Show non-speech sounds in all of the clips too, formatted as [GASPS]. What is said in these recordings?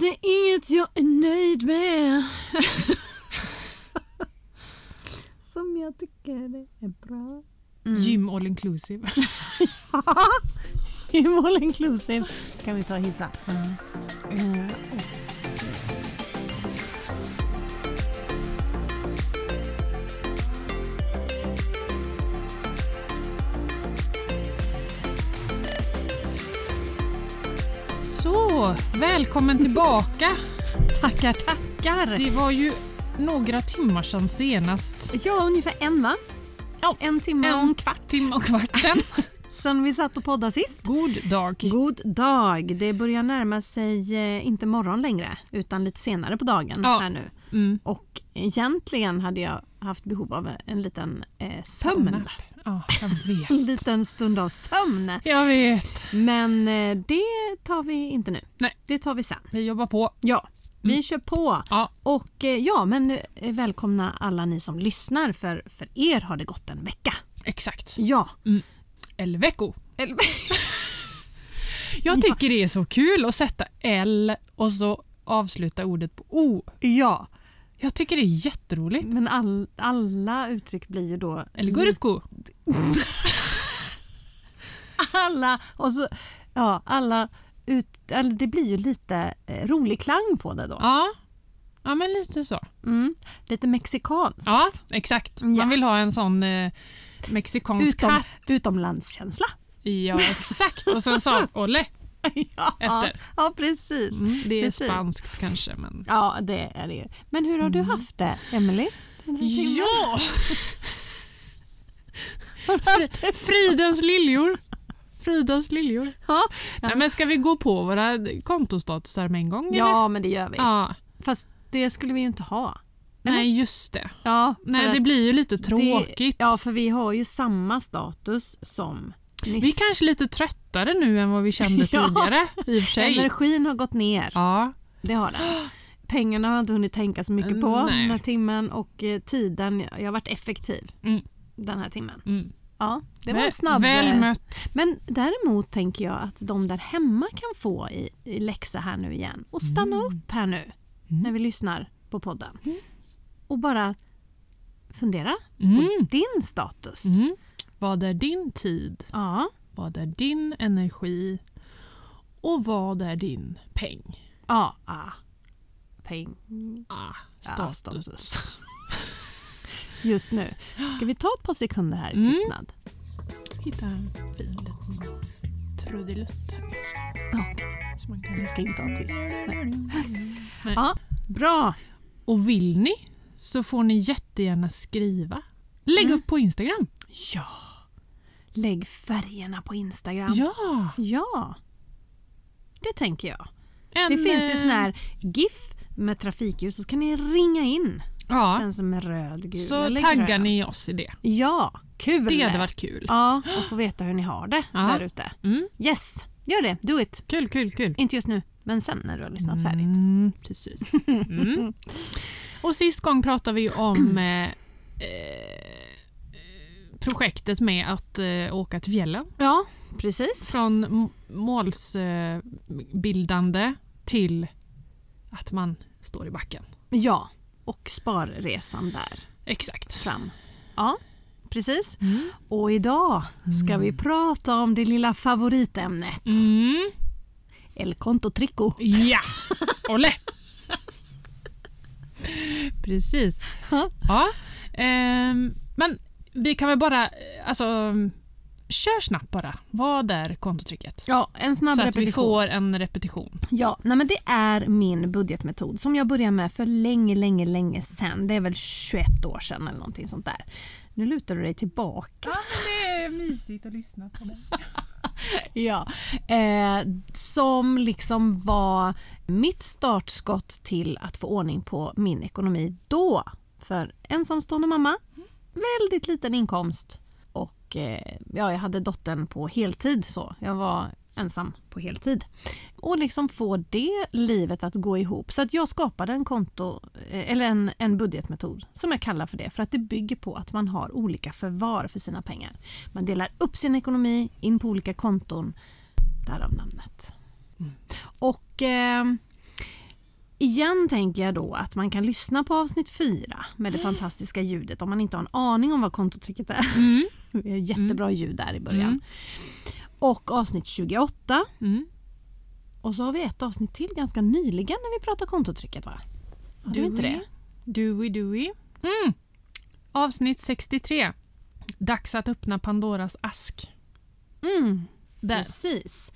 det inget jag är nöjd med. Som jag tycker är bra. Mm. Gym all inclusive. [LAUGHS] [LAUGHS] Gym all inclusive kan vi ta och hissa. Mm. Eh, Så, välkommen tillbaka. tackar, tackar. Det var ju några timmar sedan senast. Ja, ungefär en va? Ja, En timme en och en kvart Timme och kvart sedan. [LAUGHS] sen vi satt och poddade sist. God dag. God dag! Det börjar närma sig, eh, inte morgon längre, utan lite senare på dagen Ja. här nu. Mm. Och egentligen hade jag haft behov av en liten eh, sömn. Ja. [LAUGHS] En liten stund av sömn. Jag vet. Men eh, det tar vi inte nu. Nej. Det tar vi sen. Vi jobbar på. Ja, vi Mm. kör på. Ja, Och eh, ja, men eh, välkomna alla ni som lyssnar för för er har det gått en vecka. exakt. Ja. El vecko. Eller- [LAUGHS] Jag tycker det är så kul att sätta L och så avsluta ordet på O. ja, Jag tycker det är jätteroligt. men all, alla uttryck blir ju då... Eller gurko. [LAUGHS] Alla, och så, ja, alla ut, eller det blir ju lite eh, rolig klang på det då. Ja. ja, men lite så. Mm, lite mexikanskt. Ja, exakt. Ja. Man vill ha en sån eh, mexikansk Utom, katt. utomlandskänsla. Ja, exakt. Och sen sa Olle. [LAUGHS] ja, Efter. ja, precis. Mm, det är Precis. spanskt kanske, men... Ja, det är det. Men hur har du haft det? Mm. Ja! [LAUGHS] Fri- Fridens liljor. Fridens liljor. Ja. Nej, men ska vi gå på våra kontostatusar med en gång? eller? ja, men det gör vi. ja. Fast det skulle vi ju inte ha. Eller? Nej, just det. Ja, Nej, det blir ju lite tråkigt. Det, ja, för vi har ju samma status som nyss. Vi är kanske lite tröttare nu än vad vi kände [LAUGHS] Ja. tidigare. Sig. Energin har gått ner. Ja, Det har den. Pengarna har jag inte hunnit tänka så mycket på Nej. den här timmen och eh, tiden, jag har varit effektiv Mm. den här timmen. mm. Ja, det var Väl- snabb. Väl eh, mött. Men däremot tänker jag att de där hemma kan få i, i läxa här nu igen och stanna upp här nu Mm. när vi lyssnar på podden. Och bara fundera Mm. på din status. Mm. Vad är din tid? Ja, Vad är din energi? Och vad är din peng? ja, ah. Peng. Ah, status. status. Just nu. Ska vi ta ett par sekunder här i Mm. tystnad? Hitta en fin liten trudelutt här. Så man kan... ska inte ha tyst. Nej. Nej. Ja, bra. Och vill ni så får ni jättegärna skriva. Lägg Mm. upp på Instagram. Ja. Lägg färgerna på Instagram. Ja! Ja. Det tänker jag. En, Det finns ju eh, sån här GIF med trafikljus så kan ni ringa in Ja, den som är röd, gul så eller taggar grön. ni oss i det. Ja, kul. Det hade varit kul. Ja, och få veta hur ni har det Ja. där ute. Mm. Yes, gör det. Do it. Kul, kul, kul. Inte just nu, men sen när du har lyssnat färdigt. Mm, precis. Mm. [LAUGHS] Och sist gång pratade vi om eh, eh, projektet med att eh, åka till fjällen. Ja, precis. Från målsbildande till att man står i backen. Ja, och sparresan där Exakt. fram. Ja, precis. Mm. Och idag ska vi prata om det lilla favoritämnet. Mm. El Conto Trico. Ja! Olle! [LAUGHS] Precis. Ja. Ja. ehm, men vi kan väl bara, eh, alltså, kör snabbt bara. Vad är kontotricket? Ja, en snabb Så att vi repetition. får en repetition. Ja, nej men det är min budgetmetod som jag började med för länge, länge, länge sedan. Det är väl 21 år sedan eller någonting sånt där. Nu lutar du dig tillbaka. Ja, men det är mysigt att lyssna på det. [LAUGHS] Ja. Eh, som liksom var mitt startskott till att få ordning på min ekonomi då. För ensamstående mamma, väldigt liten inkomst och eh, ja, jag hade dottern på heltid så. Jag var ensam på heltid. Och liksom få det livet att gå ihop. Så att jag skapade en konto, eh, eller en, en budgetmetod som jag kallar för det. För att det bygger på att man har olika förvar för sina pengar. Man delar upp sin ekonomi in på olika konton. Därav namnet. Och eh, igen tänker jag då att man kan lyssna på avsnitt 4 med det fantastiska ljudet om man inte har en aning om vad kontotricket är. Mm. [LAUGHS] Det är jättebra ljud där i början. Mm. Och avsnitt 28 Mm. och så har vi ett avsnitt till ganska nyligen när vi pratar kontotricket va? Har du inte det? Dewey Dewey. Mm. Avsnitt 63. Dags att öppna Pandoras ask. Mm. Där. Precis.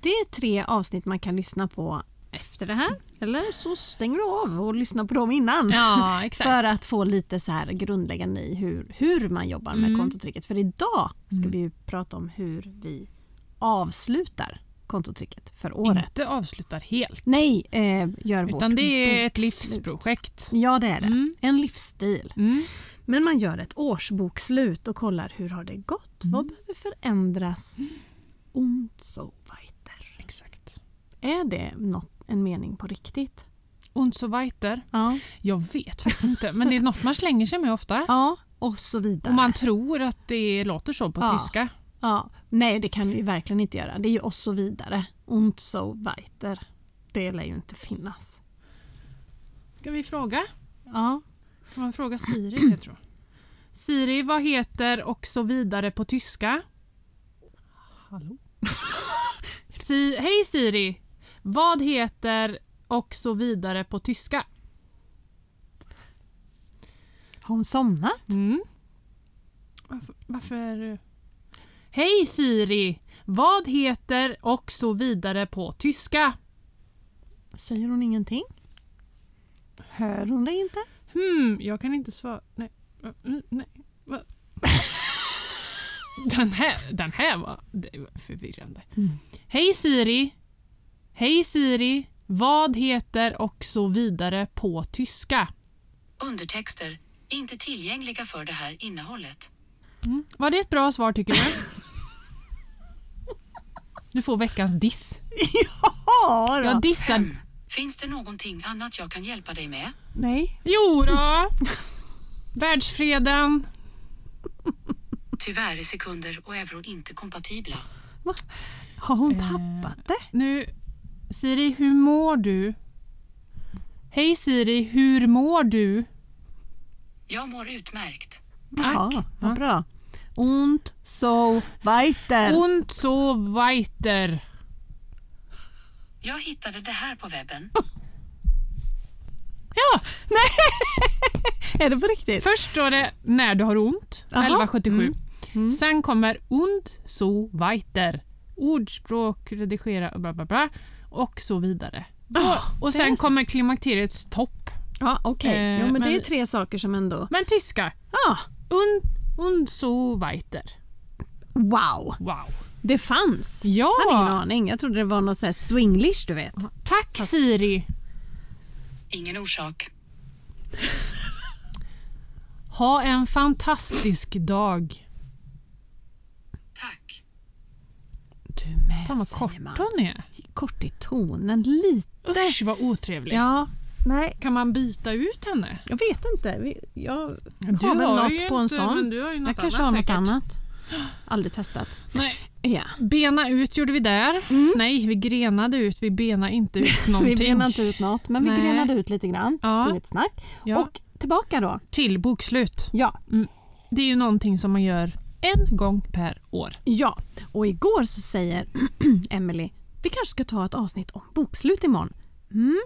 Det är tre avsnitt man kan lyssna på efter det här. Eller så stänger du av och lyssnar på dem innan. Ja. [LAUGHS] För att få lite så här grundläggande i hur, hur man jobbar med Mm. kontotricket. För idag ska Mm. vi ju prata om hur vi avslutar kontotricket för året. Inte avslutar helt. Nej, eh, gör vårt Utan det är ett livsprojekt. Ja det är det. Mm. En livsstil. Mm. Men man gör ett årsbokslut och kollar hur har det gått? Mm. Vad behöver förändras? Und so weiter. Exakt. Är det något, en mening på riktigt? Und so weiter. Ja. Jag vet faktiskt inte, men det är något man slänger sig med ofta. Ja, och så vidare. Och man tror att det låter så på Ja. tyska. ja. Nej, det kan vi verkligen inte göra. Det är ju och så vidare. Und so weiter. Det lär ju inte finnas. Ska vi fråga? Ja. Kan man fråga Siri? Jag tror. Siri, vad heter och så vidare på tyska? Hallå? Si Hej Siri! Vad heter och så vidare på tyska? Har hon somnat? Mm. Varför, varför? Hej Siri! Vad heter och så vidare på tyska? Säger hon ingenting? Hör hon det inte? Hmm, jag kan inte svara. Nej. Mm, nej. [LAUGHS] Den här, den här var, var förvirrande. Mm. Hej Siri! Hej Siri! Vad heter och så vidare på tyska? Undertexter. Inte tillgängliga för det här innehållet. Mm. Var det ett bra svar tycker du? Du får veckans diss. [LAUGHS] Ja då. Jag dissar... Hmm. Finns det någonting annat jag kan hjälpa dig med? Nej. Jo då. Världsfreden. Tyvärr är sekunder och euro inte kompatibla. Har hon Eh. tappat det? Nu, Siri, hur mår du? Hej Siri, hur mår du? Jag mår utmärkt. Vad Ja. bra. Und so weiter. Und so weiter. Jag hittade det här på webben. [LAUGHS] Ja, [LAUGHS] Är det på riktigt? först står det när du har ont, Jaha. 1177. Mm. Mm. Sen kommer und so weiter. Ordspråk, redigera, bla bla bla. Och så vidare. Ah, och, sen så. kommer klimakteriets topp. Ja, okej. Eh, jo, men, det men- är tre saker som ändå... Men tyska. Ja, Und, und so weiter. wow. Wow. Det fanns. Jag Ja! hade ingen aning. Jag trodde det var något här swinglish, du vet. Tack Siri. Ingen orsak. Ha en fantastisk dag. Tack. Du med, Fan vad kort hon är. Kort i tonen, lite. Usch vad otrevlig. Ja, nej, Kan man byta ut henne? jag vet inte. Vi- Jag Du har väl har något på en inte- sån. du har ju något jag kanske annat har något säkert. annat. Aldrig testat. Nej. Ja. Bena ut gjorde vi där. Nej, vi grenade ut. Vi benade inte ut [LAUGHS] Vi någonting. benade inte ut något, men vi Nej. grenade ut lite grann. Ja. Ett snack. Ja. Och tillbaka då. Till bokslut. Ja, Det är ju någonting som man gör en gång per år. Ja, och igår så säger [CLEARS THROAT] Emily vi kanske ska ta ett avsnitt om bokslut imorgon. Mm.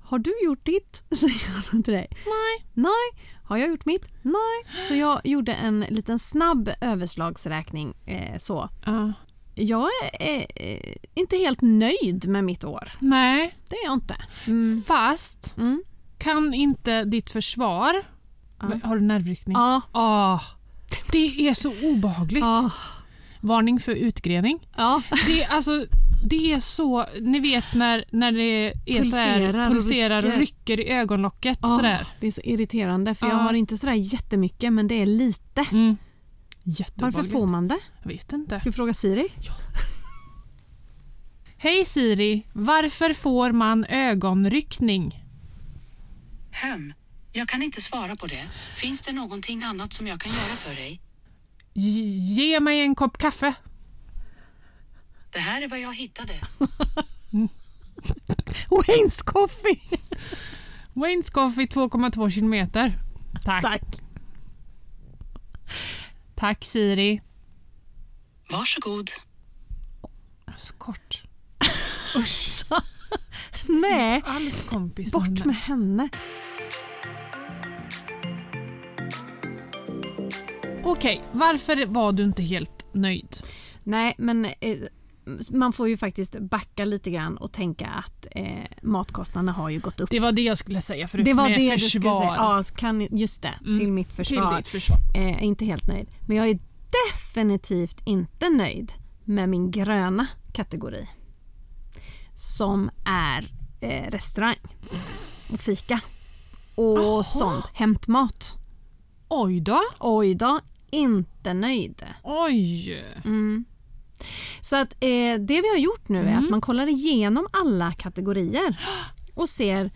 Har du gjort ditt? [LAUGHS] Säger hon till dig. Nej. Nej. Har jag gjort mitt? Nej. Så jag gjorde en liten snabb överslagsräkning. Eh, så. Ja. Jag är eh, inte helt nöjd med mitt år. Nej, Det är jag inte. Mm. fast Mm. kan inte ditt försvar... Ja. Har du nervryckning? Ja. Ah, det är så obehagligt. Ja. Varning för utgrening. ja. Det, är alltså, det är så... Ni vet när, när det är så här, Pulserar och pulserar och rycker. rycker i ögonlocket. Ja, Sådär. Det är så irriterande för jag Ja. har inte sådär jättemycket men det är lite. Mm. Varför får man det? Jag vet inte. Ska vi fråga Siri? [LAUGHS] Hej Siri, varför får man ögonryckning? Höm. Jag kan inte svara på det. Finns det någonting annat som jag kan göra för dig? Ge- mig en kopp kaffe. Det här är vad jag hittade. [LAUGHS] Wayne's Coffee. [LAUGHS] Wayne's Coffee 2,2 kilometer. Tack. Tack. Tack Siri. Varsågod. Så kort. [LAUGHS] Nej, Alls kompis bort henne. med henne. Okej, varför var du inte helt nöjd? Nej, men eh, man får ju faktiskt backa lite grann och tänka att eh, matkostnaderna har ju gått upp. Det var det jag skulle säga för Det var det du skulle försvar. säga. Ja, kan, just det, Mm, till mitt Till försvar. ditt försvar. Eh, inte helt nöjd. Men jag är definitivt inte nöjd med min gröna kategori. Som är eh, restaurang och fika och Jaha. sånt. Hämtmat. Oj då. Oj då, inte nöjd. Oj. Mm. Så att eh, det vi har gjort nu är Mm. att man kollar igenom alla kategorier [GASPS] och ser,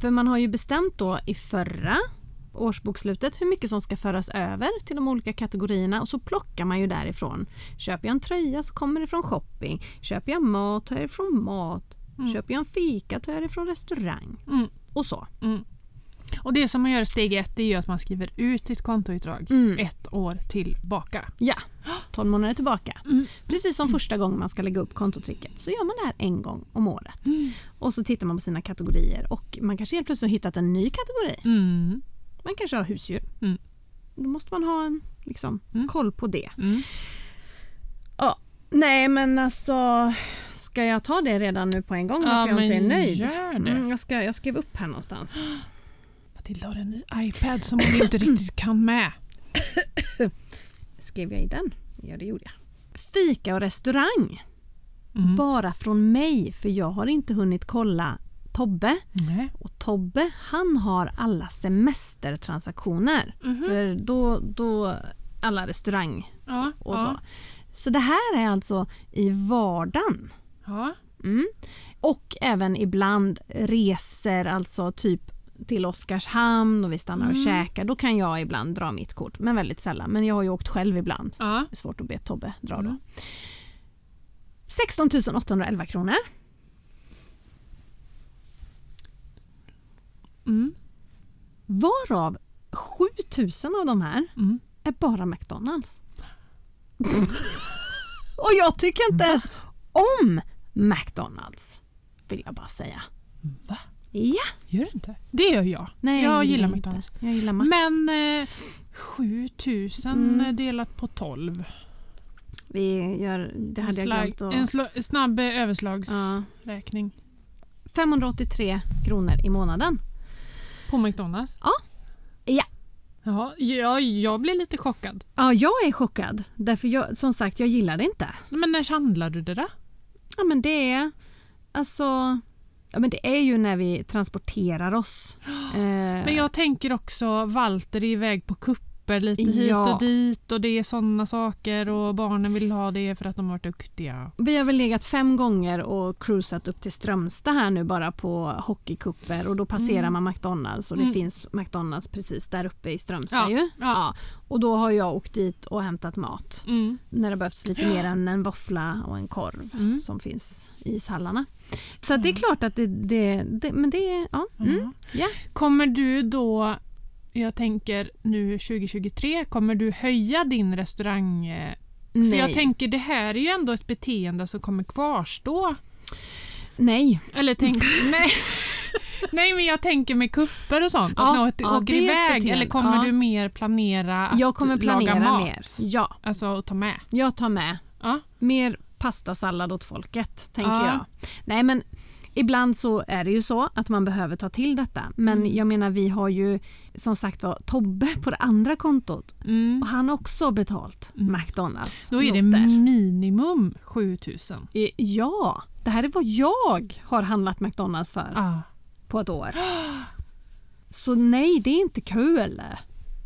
för man har ju bestämt då i förra årsbokslutet hur mycket som ska föras över till de olika kategorierna och så plockar man ju därifrån. Köper jag en tröja så kommer det från shopping. Köper jag mat tar jag det från mat. Mm. Köper jag en fika tar jag det från restaurang. Mm. Och så. Mm. Och det som man gör i steg ett är ju att man skriver ut sitt kontoutdrag Mm. ett år tillbaka. Ja, 12 månader tillbaka. Mm. Precis som första gången man ska lägga upp kontotricket så gör man det här en gång om året. Mm. Och så tittar man på sina kategorier och man kanske helt plötsligt har hittat en ny kategori. Mm. Man kanske har husdjur. Mm. Då måste man ha en liksom, Mm. koll på det. Mm. Ja, nej men alltså ska jag ta det redan nu på en gång Ja, varför jag inte är nöjd? gör det. Mm, jag, ska, jag skrev upp här någonstans. [GASPS] Matilda har en ny iPad som hon inte riktigt kan med. Skrev jag i den? Ja det gjorde jag. Fika och restaurang. Mm. Bara från mig för jag har inte hunnit kolla Tobbe. Nej. Och Tobbe han har alla semestertransaktioner. Mhm. För då, då alla restaurang Ja. och ja. så. Så det här är alltså i vardagen. Ja. Mm. Och även ibland resor, alltså typ till Oskarshamn och vi stannar och Mm. käkar. Då kan jag ibland dra mitt kort, men väldigt sällan. Men jag har ju åkt själv ibland. ja. Det är svårt att be Tobbe dra då. Mm. 16 811 kronor. Mm. Varav 7000 av de här Mm. är bara McDonalds. [LAUGHS] och jag tycker inte ens om McDonalds. Vill jag bara säga. Va? Ja. Gör du inte? Det gör jag. Nej, jag gillar inte. McDonalds. Jag gillar Max. Men eh, 7000 Mm. delat på 12. Vi gör, det hade jag Slag- glömt att... En snabb eh, överslagsräkning. Ja. 583 kronor i månaden. På McDonalds? Ja. Ja. Ja, jag, jag blir lite chockad. Ja, jag är chockad. Därför jag, som sagt, jag gillar det inte. Men när handlar du det då? Ja, men det är... Alltså... Ja, men det är ju när vi transporterar oss. Eh, Men jag tänker också Walter är iväg på kupper lite hit Ja. och dit och det är sådana saker och barnen vill ha det för att de har varit duktiga. Vi har väl legat fem gånger och cruisat upp till Strömstad här nu bara på hockeykupper och då passerar Mm. man McDonalds och det Mm. finns McDonalds precis där uppe i Strömstad Ja, ju. ja. Och då har jag åkt dit och hämtat mat. Mm. När det behövs lite mer än en våffla och en korv Mm. som finns i ishallarna. Så det är klart att det, det, det men det ja. Mm, Ja. ja. Kommer du då, jag tänker nu 2023, kommer du höja din restaurang... eh, För Nej. jag tänker det här är ju ändå ett beteende som kommer kvarstå. Nej. Eller tänk, [LAUGHS] nej. nej men jag tänker med kupper och sånt. Ja, åker, ja, åker iväg. Eller kommer Ja. du mer planera att Jag kommer planera laga mat? mer. Ja, Alltså att ta med. jag tar med Ja. mer pastasallad åt folket, tänker Ja. jag. Nej men ibland så är det ju så att man behöver ta till detta. Men Mm. jag menar vi har ju som sagt var Tobbe på det andra kontot Mm. och han har också betalt Mm. McDonalds Då är det noter. minimum 7000. Eh, Ja, det här är vad jag har handlat McDonalds för Ah. på ett år. [GASPS] Så nej, det är inte kul. Det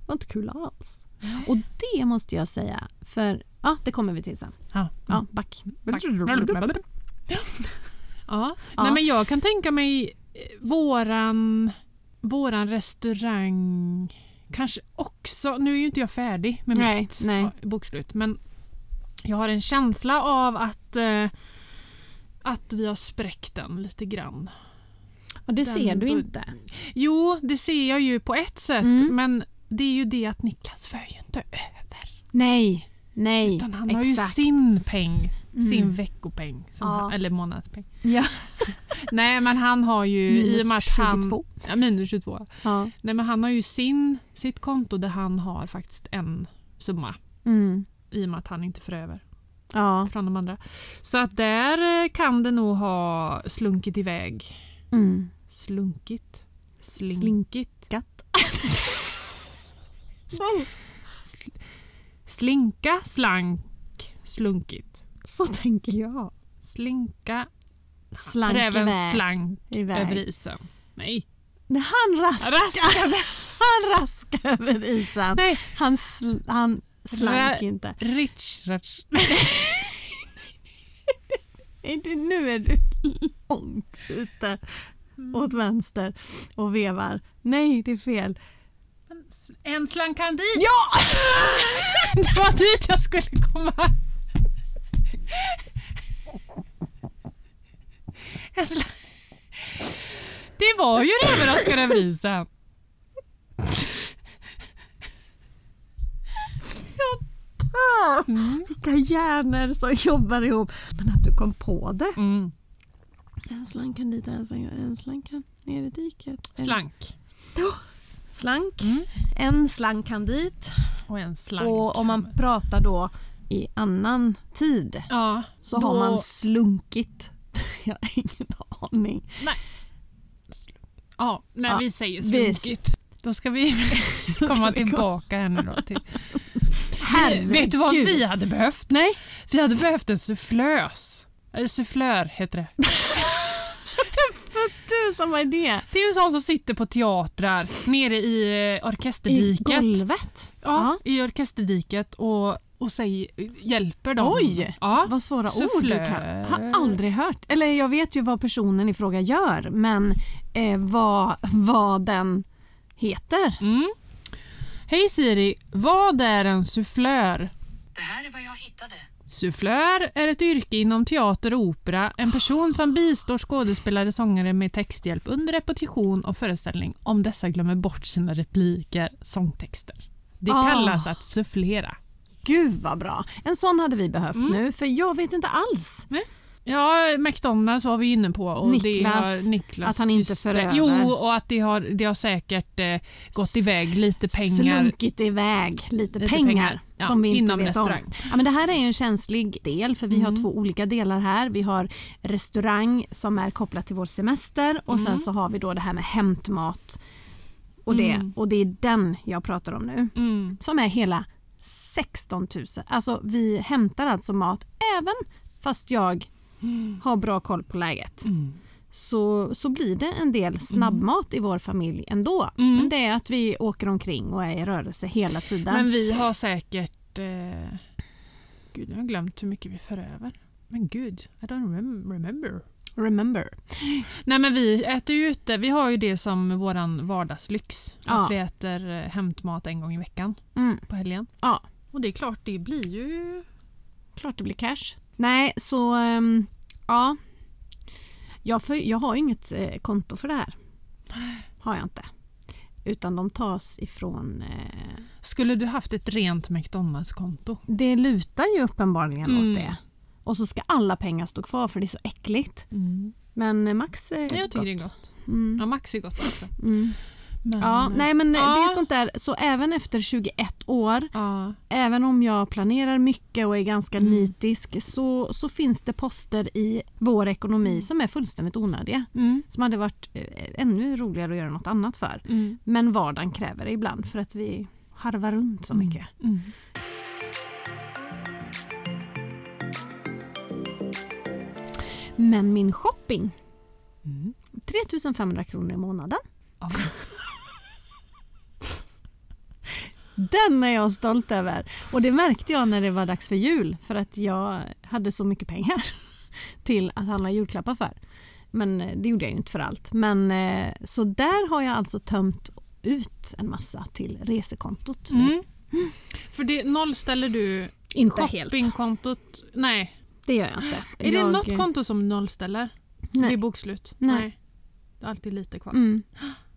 var inte kul alls. Och det måste jag säga, för ja, det kommer vi till sen. Ja. Ja, back. Ja. Ja. Nej, men jag kan tänka mig eh, våran, våran restaurang kanske också, nu är ju inte jag färdig med Nej, mitt nej. bokslut men jag har en känsla av att, eh, att vi har spräckt den lite grann. Ja, det Den ser du inte. Jo, det ser jag ju på ett sätt, Mm. men det är ju det att Niklas för ju inte över. Nej, nej. Utan han har ju exakt. sin peng, sin Mm. veckopeng, som Ja. eller månadspeng. Ja. [LAUGHS] Nej men han har ju i och Minus med att han, 22. Ja, minus 22. Ja. Nej men han har ju sin, sitt konto där han har faktiskt en summa Mm. i och med att han inte får över Ja. från de andra. Så att där eh, kan det nog ha slunkit iväg. Mm. Slunkit? Slinkit? Slink. Gatt. [LAUGHS] så, Slinka, slank, slunkit. [LAUGHS] så tänker jag. Slinka, Slank räven iväg. slank iväg. över isen. Nej. Nej, han raskade. Raskade. [LAUGHS] Han raskade över isen. Nej. Han, sl han slank Rä- inte. Rich, rich. [LAUGHS] Nej, du- Nu är du långt ute åt vänster och vevar. Nej, det är fel. En slank han dit. Ja! Det var dit jag skulle komma. Det var ju det överraskade över isen. Jag dör! Mm. Vilka hjärnor som jobbar ihop. Men att du kom på det. Mm. En slank kan dit, en slank, en slank kan ner i diket. Slank. Slank. Mm. En slank kan dit. Och en slank. Och om man pratar då i annan tid Ja, så då- har man slunkit. [LAUGHS] Jag har ingen aning. Ja, när Ja, vi säger slunkigt. Då ska vi [LAUGHS] komma tillbaka här nu då. Till. Herregud. Vet du vad vi hade behövt? Nej. Vi hade behövt en sufflös. Eller sufflör heter det. [LAUGHS] Du som var det. Det är ju en sån som sitter på teatrar nere i eh, I orkesterdiket. golvet. Ja, i orkesterdiket och, och säg, hjälper dem. Oj, Ja. vad svåra ord du Sufflör. kan. Har aldrig hört. Eller jag vet ju vad personen i fråga gör men eh, vad, vad den heter. Mm. Hej Siri, vad är en sufflör? Det här är vad jag hittade. Sufflör är ett yrke inom teater och opera. En person som bistår skådespelare och sångare med texthjälp under repetition och föreställning om dessa glömmer bort sina repliker, sångtexter. Det Ah. kallas att sufflera. Gud vad bra. En sån hade vi behövt Mm. nu för jag vet inte alls. Ja, McDonalds var vi inne på. Och det Niklas, Niklas att han inte för över. Jo, och att det har, det har säkert eh, gått iväg lite pengar. Slunkit iväg lite, Lite pengar, pengar, ja, som vi inte inom vet restaurang. om. Ja, men det här är ju en känslig del för vi Mm. har två olika delar här. Vi har restaurang som är kopplat till vår semester och sen Mm. så har vi då det här med hämtmat och det, Mm. och det är den jag pratar om nu. Mm. Som är hela 16 000. Alltså vi hämtar alltså mat även fast jag har bra koll på läget. Mm. Så, så blir det en del snabbmat i vår familj ändå. Mm. Men det är att vi åker omkring och är i rörelse hela tiden. Men vi har säkert... Eh, gud, jag har glömt hur mycket vi för över. Men gud, I don't rem- remember. Remember. Nej men vi äter ju ute. Vi har ju det som våran vardagslyx. Ja. Att vi äter eh, hämtmat en gång i veckan Mm. på helgen. Ja, Och det är klart, det blir ju... klart det blir cash. Nej, så ehm, ja. Jag, får, jag har inget eh, konto för det här. Har jag inte. Utan de tas ifrån... Eh, Skulle du haft ett rent McDonalds-konto? det lutar ju uppenbarligen Mm. åt det. Och så ska alla pengar stå kvar för det är så äckligt. Men eh, Max är Jag tycker gott. det är gott. Mm. Ja, Max är gott också. Mm. Men, Ja, nej men ja. det är sånt där. Så även efter 21 år, Ja, även om jag planerar mycket och är ganska Mm. nitisk så, så finns det poster i vår ekonomi som är fullständigt onödiga. mm, Som hade varit eh, ännu roligare att göra något annat för. mm, Men vardagen kräver det ibland för att vi harvar runt så mycket. Men min shopping, Mm. 3500 kronor i månaden. [LAUGHS] Den är jag stolt över. Och det märkte jag när det var dags för jul för att jag hade så mycket pengar [LAUGHS] till att handla julklappar för. Men eh, det gjorde jag ju inte för allt. Men eh, så där har jag alltså tömt ut en massa till resekontot. Mm. För det nollställer du Inte helt. shoppingkontot? Nej. Det gör jag inte. Är jag, det något konto som nollställer? Nej. Det är bokslut? Nej. Det är alltid lite kvar. Mm.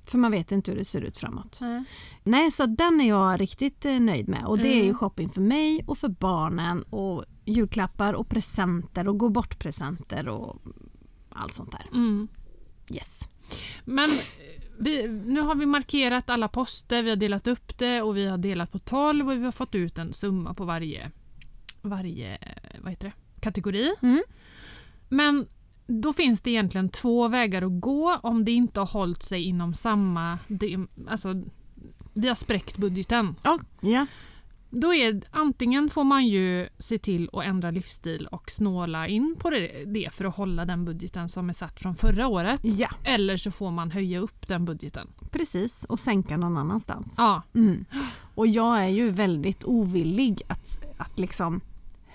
För man vet inte hur det ser ut framåt. Nej. Nej, så den är jag riktigt eh, nöjd med. Och det är ju Mm. shopping för mig och för barnen och julklappar och presenter och gå bort presenter och allt sånt där. Mm. Yes. Men eh, vi, nu har vi markerat alla poster, vi har delat upp det och vi har delat på 12 och vi har fått ut en summa på varje, varje vad heter det, kategori. Mm. Men då finns det egentligen två vägar att gå om det inte har hållit sig inom samma... Det, alltså, vi har spräckt budgeten. Ja, ja. Då är antingen får man ju se till att ändra livsstil och snåla in på det, det för att hålla den budgeten som är satt från förra året. ja, Eller så får man höja upp den budgeten. precis. Och sänka någon annanstans. Ja, Mm. Och jag är ju väldigt ovillig att, att liksom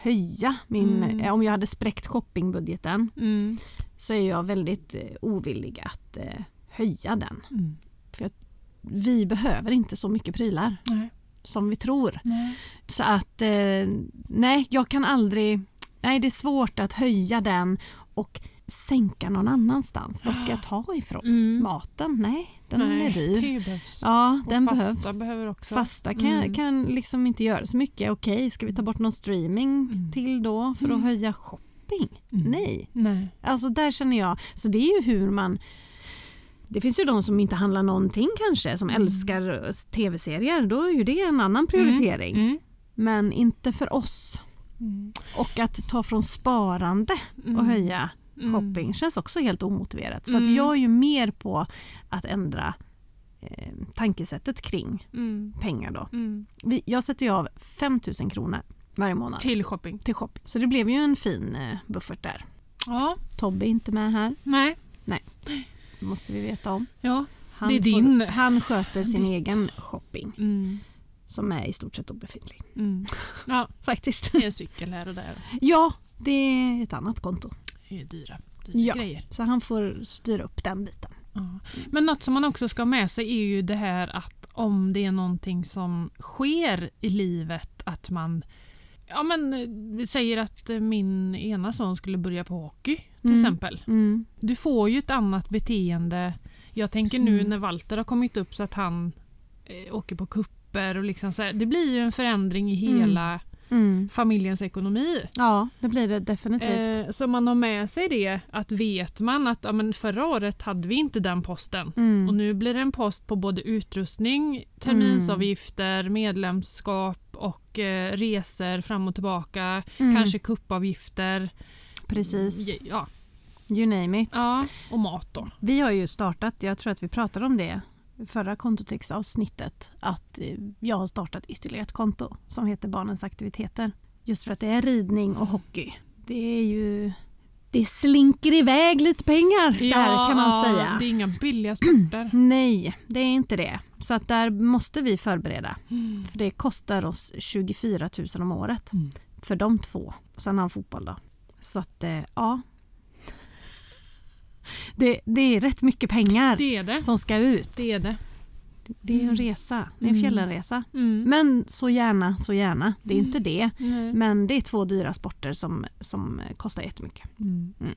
höja min... Mm. eh, Om jag hade spräckt shoppingbudgeten mm, så är jag väldigt eh, ovillig att eh, höja den. mm. Vi behöver inte så mycket prylar Nej. som vi tror. Nej. Så att nej, jag kan aldrig... Nej, det är svårt att höja den och sänka någon annanstans. Vad ska jag ta ifrån? Mm. Maten? Nej, den Nej, är dyr. Behövs. Ja, Och den fasta behövs. behöver också. Fasta kan, Mm. kan liksom inte göra så mycket. Okej, ska vi ta bort någon streaming Mm. till då för att Mm. höja shopping? Mm. Nej. Nej. Alltså där känner jag, så det är ju hur man det finns ju de som inte handlar någonting kanske, som Mm. älskar tv-serier. Då är ju det en annan prioritering. Men inte för oss. Och att ta från sparande och höja Mm. shopping känns också helt omotiverat. Så att Mm. jag är ju mer på att ändra eh, tankesättet kring Mm. pengar då. Mm. Vi, jag sätter ju av 5 000 kronor varje månad till, Till shopping. shopping. Så det blev ju en fin eh, buffert där. Ja, Tobbe är inte med här, nej. det måste vi veta om. Ja. Han, Det är din. han sköter sin Ditt. egen shopping Mm. som är i stort sett obefintlig. Mm. Ja, [LAUGHS] Faktiskt. det är en cykel här och där. Ja, det är ett annat konto. Är dyra, dyra Ja. grejer. Så han får styra upp den biten. Ja. Men något som man också ska ha med sig är ju det här att om det är någonting som sker i livet att man Ja men vi säger att min ena son skulle börja på hockey till Mm. exempel. Mm. Du får ju ett annat beteende. Jag tänker nu Mm. när Walter har kommit upp så att han eh, åker på kupper och liksom så här, Det blir ju en förändring i Mm. hela Mm. familjens ekonomi. Ja, det blir det definitivt. Eh, så man har med sig det att vet man att ja, men förra året hade vi inte den posten. Mm. Och nu blir det en post på både utrustning, terminsavgifter, medlemskap och eh, resor fram och tillbaka. Mm. Kanske kuppavgifter. Precis, Ja, you name it. ja, och mat då. Vi har ju startat, jag tror att vi pratade om det förra kontotrixavsnittet, att eh, jag har startat ytterligare ett konto som heter Barnens aktiviteter. Just för att det är ridning och hockey. Det är ju... Det slinker iväg lite pengar där kan man ja, säga. Det är inga billiga sporter. [CLEARS THROAT] Nej, det är inte det. Så att där måste vi förbereda. Mm. För det kostar oss 24 000 om året. Mm. För de två. Sen har han fotboll då. Så att eh, ja. Det, det är rätt mycket pengar Det det. som ska ut. Det är det. Det är en Mm. resa. Det är en Mm. fjällenresa. Mm. Men så gärna, så gärna. Det är inte det. Nej. Men det är två dyra sporter som, som kostar jättemycket. Mm. Mm.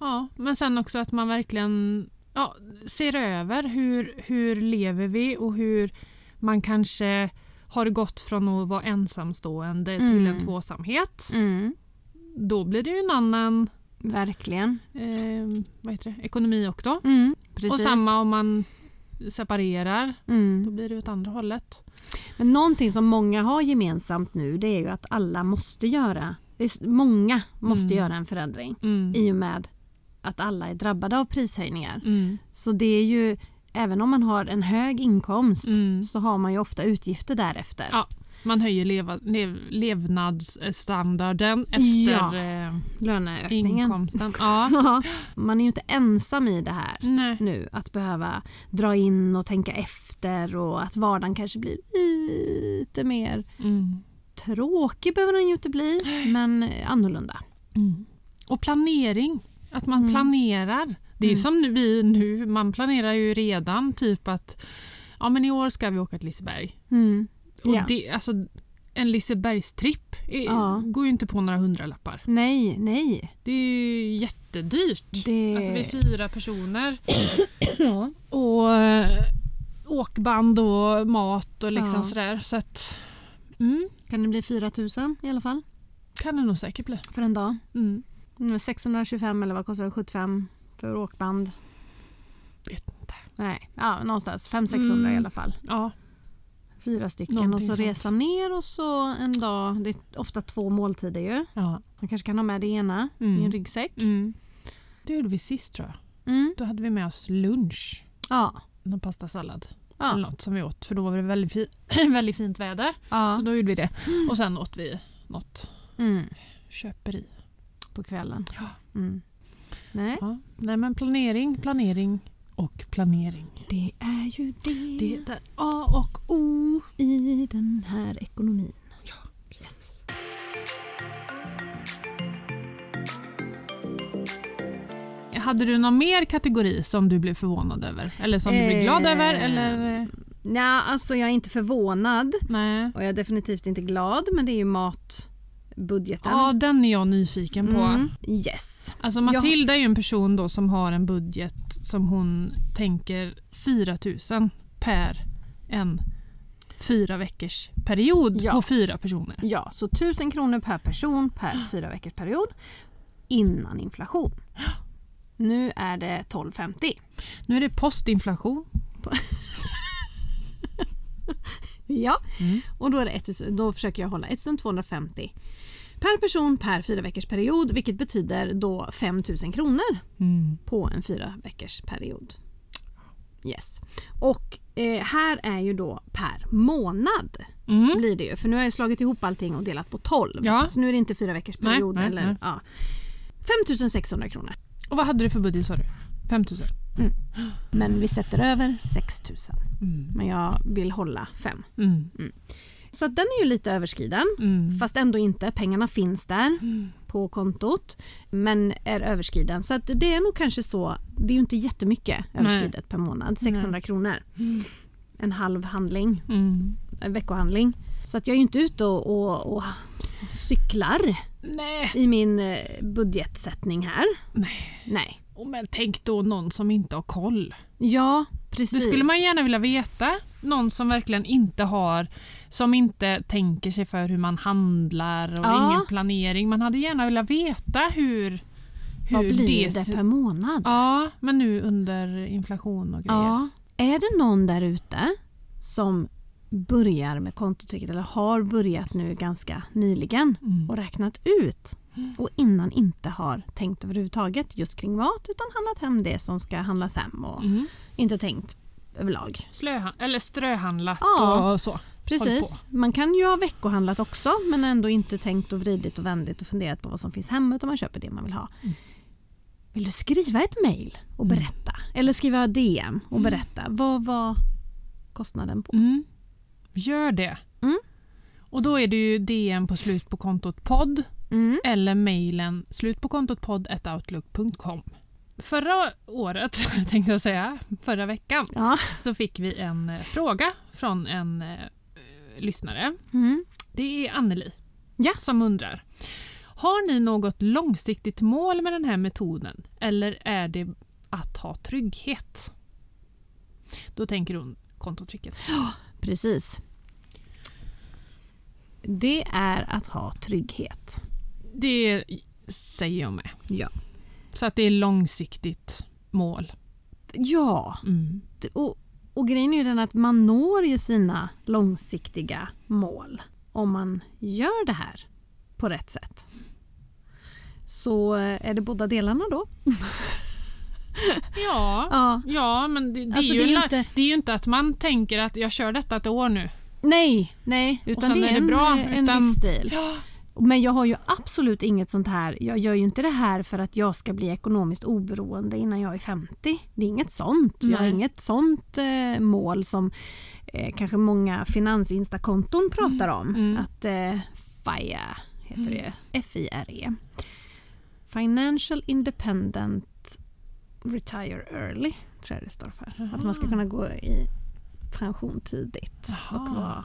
Ja, men sen också att man verkligen ja, ser över hur, hur lever vi och hur man kanske har gått från att vara ensamstående till Mm. en tvåsamhet. Mm. Då blir det ju en annan Verkligen. eh, vad heter det, ekonomi också. Mm. Precis. Och samma om man separerar, då Mm. blir det åt andra hållet. Men någonting som många har gemensamt nu det är ju att alla måste göra, många måste Mm. göra en förändring Mm. i och med att alla är drabbade av prishöjningar. Mm. Så det är ju, även om man har en hög inkomst Mm. så har man ju ofta utgifter därefter. Ja. Man höjer leva, lev, levnadsstandarden efter Ja. eh, Löneökningen. inkomsten. [LAUGHS] Ja. Man är ju inte ensam i det här Nej. nu. Att behöva dra in och tänka efter och att vardagen kanske blir lite mer Mm. tråkig behöver den ju inte bli, men annorlunda. Mm. Och planering. Att man Mm. planerar. Det är Mm. som vi nu, man planerar ju redan typ att ja men i år ska vi åka till Liseberg. Mm. Och Ja. det, alltså, en Lisebergstripp är- Ja. går ju inte på några hundralappar. Nej, nej. Det är ju jättedyrt. Det... Alltså vi är fyra personer [COUGHS] ja. och eh, åkband och mat och liksom Ja. sådär. Så att, mm, Kan det bli 4 000 i alla fall kan det nog säkert bli. för en dag? Mm. Mm, 625 eller vad kostar det? 75 för åkband? Vet inte. Nej, ja, någonstans 500-600 Mm. i alla fall. Ja, Fyra stycken Någonting och så sånt. resa ner och så en dag. Det är ofta två måltider ju. ja. Man kanske kan ha med det ena i Mm. en ryggsäck. Mm. Det gjorde vi sist tror jag. Mm. Då hade vi med oss lunch. Ja. Någon pastasallad Ja. eller något som vi åt. För då var det väldigt, fi- [CLEARS THROAT] väldigt fint väder. ja. Så då gjorde vi det. Och sen åt vi något Mm. köperi. På kvällen. Ja. Mm. Nej. Nej men planering, planering och planering. Det är ju det, Det är A och O. i den här ekonomin. Ja. Yes. Hade du någon mer kategori som du blev förvånad över? Eller som du blev glad Eh, över? Eller? Nej, alltså jag är inte förvånad Nej. och jag är definitivt inte glad men det är ju matbudgeten. Ja, den är jag nyfiken på. Mm. Yes. Alltså Matilda är ju en person då som har en budget som hon tänker 4 000 per en fyra veckors period Ja. på fyra personer. Ja, så 1000 kronor per person per [GASPS] fyra veckors period innan inflation. [GASPS] Nu är det 1250. Nu är det postinflation. [LAUGHS] [LAUGHS] Ja, Mm. och då, är det 1000, då försöker jag hålla 1250 per person per fyra veckors period vilket betyder då 5000 kronor Mm. på en fyra veckors period. Yes. Och eh, här är ju då per månad Mm. blir det ju. För nu har jag slagit ihop allting och delat på 12. Ja. Så nu är det inte fyra veckors Nej, period. nej, eller, nej. Ja. 5600 kronor. Och vad hade du för budget sa du? 5 000? Men vi sätter över 6000. Mm. Men jag vill hålla 5. Mm. Så att den är ju lite överskriden. Mm. Fast ändå inte. Pengarna finns där Mm. på kontot. Men är överskriden. Så det är nog kanske så. Det är ju inte jättemycket överskridet per månad. 600 kronor. Mm. En halv handling. Mm. En veckohandling. Så att jag är ju inte ute och, och, och cyklar Nej. i min eh, budgetsättning här. Nej. Nej. Oh, Men tänk då någon som inte har koll. Ja, precis. Det skulle man gärna vilja veta. Någon som verkligen inte har, som inte tänker sig för hur man handlar och Ja. ingen planering. Man hade gärna velat veta hur, Vad blir det, per månad? Ja, men nu under inflation och grejer. Ja. Är det någon där ute som börjar med kontotricket eller har börjat nu ganska nyligen Mm. och räknat ut och innan inte har tänkt överhuvudtaget just kring mat utan handlat hem det som ska handlas hem och Mm. inte tänkt överlag. Slöhan- eller ströhandlat Ja. och så. Precis. Man kan ju ha veckohandlat också men ändå inte tänkt och vridit och vändit och funderat på vad som finns hemma utan man köper det man vill ha. Mm. Vill du skriva ett mail och Mm. berätta? Eller skriva DM och berätta? Vad var kostnaden på? Mm. Gör det. Mm. Och då är det ju DM på slut på kontot podd Mm. eller mejlen slut på kontot podd@outlook.com. Förra året, [LAUGHS] tänkte jag säga, förra veckan, Ja. så fick vi en eh, fråga från en eh, lyssnare. Mm. Det är Anneli Ja. som undrar. Har ni något långsiktigt mål med den här metoden eller är det att ha trygghet? Då tänker hon kontotricket. Precis. Det är att ha trygghet. Det säger jag med. Ja. Så att det är långsiktigt mål. Ja, Mm. och, och grejen är ju den att man når ju sina långsiktiga mål om man gör det här på rätt sätt. Så eh, är det båda delarna då? Ja, [LAUGHS] Ja. ja men det, det, Alltså, är det ju är la- inte- det är ju inte att man tänker att jag kör detta ett år nu. Nej, nej, utan det är, är det en, bra, en utan- livsstil. Ja. Men jag har ju absolut inget sånt här. Jag gör ju inte det här för att jag ska bli ekonomiskt oberoende innan jag är 50. Det är inget sånt. Jag har Nej. inget sånt eh, mål som eh, kanske många finansinstakonton pratar om. Mm. Att eh, FIRE heter det. F-I-R-E. Financial Independent Retire Early tror jag det står för. Att man ska kunna gå i pension tidigt och Jaha. vara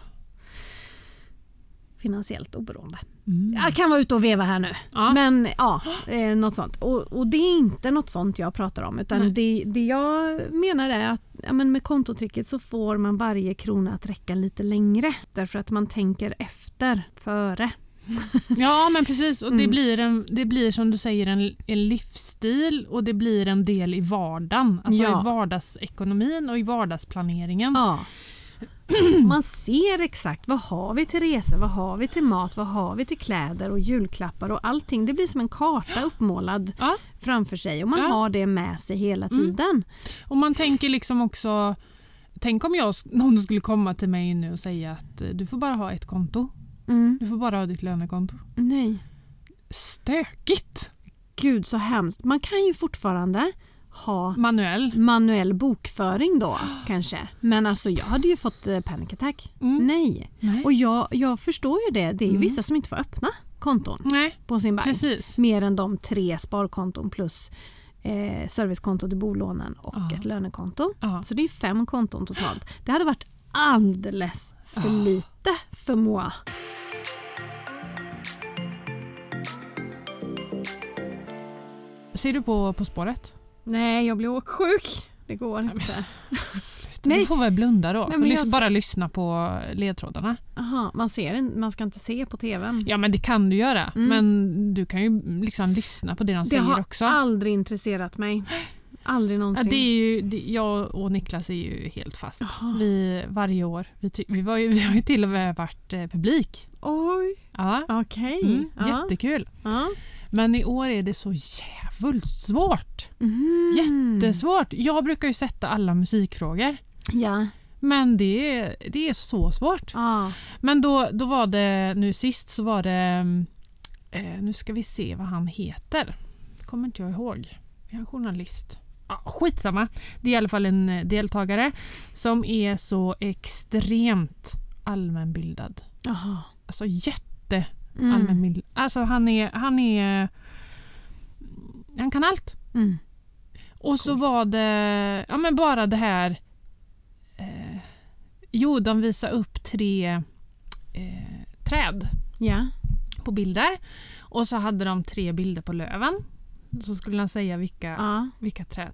finansiellt oberoende. Mm. Jag kan vara ute och veva här nu. Ja. Men ja, eh, något sånt. Och, och det är inte något sånt jag pratar om utan det, det jag menar är att ja, men med kontotricket så får man varje krona att räcka lite längre. Därför att man tänker efter, före. [LAUGHS] Ja men precis och det, Mm. blir en, det blir som du säger en, en livsstil och det blir en del i vardagen. Alltså Ja. i vardagsekonomin och i vardagsplaneringen. Ja. [CLEARS THROAT] Man ser exakt vad har vi till resor, vad har vi till mat, vad har vi till kläder och julklappar och allting. Det blir som en karta uppmålad Ja. framför sig och man Ja. har det med sig hela Mm. tiden. Och man tänker liksom också Tänk om jag, någon skulle komma till mig nu och säga att eh, du får bara ha ett konto. Mm. Du får bara ha ditt lönekonto. Nej, Stökigt! gud så hemskt. Man kan ju fortfarande ha Manuell. manuell bokföring då kanske. Men alltså jag hade ju fått eh, panic attack. Mm. Nej. Nej. Och jag, jag förstår ju det. Det är ju Mm. vissa som inte får öppna konton Nej, på sin bank. precis. Mer än de tre sparkonton plus eh, servicekonto till bolånen och Ja. ett lönekonto. Ja. Så det är fem konton totalt. Det hade varit alldeles för Ja. lite för Moa. Ser du på På spåret? Nej, jag blir åksjuk. Det går inte. Sluta. Nej. Du får väl blunda då. Nej, lys- ska- Bara lyssna på ledtrådarna. Aha, man, ser, man ska inte se på tvn. Ja men det kan du göra. Mm. Men du kan ju liksom lyssna på det de det säger har också. aldrig intresserat mig. Aldrig Ja, någonsin. det är ju, det, jag och Niklas är ju helt fast. Jaha. Vi, varje år. Vi, ty, vi, var ju, [LAUGHS] vi har ju till och med varit eh, publik. Oj, Ja. okej. Mm, Ja. Jättekul. Ja. Men i år är det så jävligt svårt. Mm. Jättesvårt. Jag brukar ju sätta alla musikfrågor. Ja. Men det är, det är så svårt. Ja. Men då, då var det, nu sist så var det, eh, nu ska vi se vad han heter. kommer inte jag ihåg. Har en journalist. Ja, skitsamma. Det är i alla fall en eh, deltagare som är så extremt allmänbildad. Jaha. Alltså jätte Mm. allmänbildad. Alltså han är, han är, han kan allt. Mm. Och så Coolt. var det ja, men bara det här... Eh, jo, de visade upp tre eh, träd Ja. på bilder. Och så hade de tre bilder på löven. Så skulle de säga vilka, Ja. vilka träd.